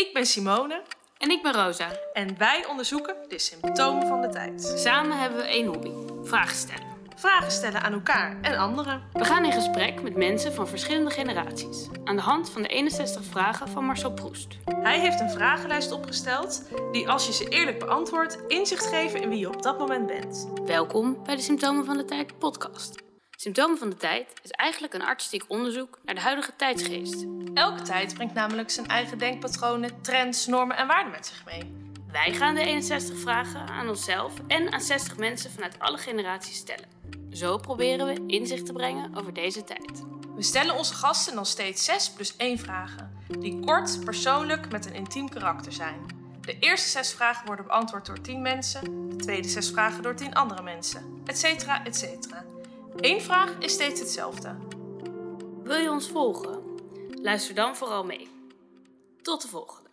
Ik ben Simone En ik ben Rosa. en wij onderzoeken de symptomen van de tijd. Samen hebben we één hobby: vragen stellen. Vragen stellen aan elkaar en anderen. We gaan in gesprek met mensen van verschillende generaties. Aan de hand van de 61 vragen van Marcel Proest. Hij heeft een vragenlijst opgesteld die, als je ze eerlijk beantwoordt, inzicht geven in wie je op dat moment bent. Welkom bij de Symptomen van de Tijd podcast. Symptomen van de Tijd is eigenlijk een artistiek onderzoek naar de huidige tijdsgeest. Elke tijd brengt namelijk zijn eigen denkpatronen, trends, normen en waarden met zich mee. Wij gaan de 61 vragen aan onszelf en aan 60 mensen vanuit alle generaties stellen. Zo proberen we inzicht te brengen over deze tijd. We stellen onze gasten dan steeds 6 plus 1 vragen, die kort, persoonlijk met een intiem karakter zijn. De eerste 6 vragen worden beantwoord door 10 mensen, de tweede 6 vragen door 10 andere mensen, etc. etc. Eén vraag is steeds hetzelfde. Wil je ons volgen? Luister dan vooral mee. Tot de volgende.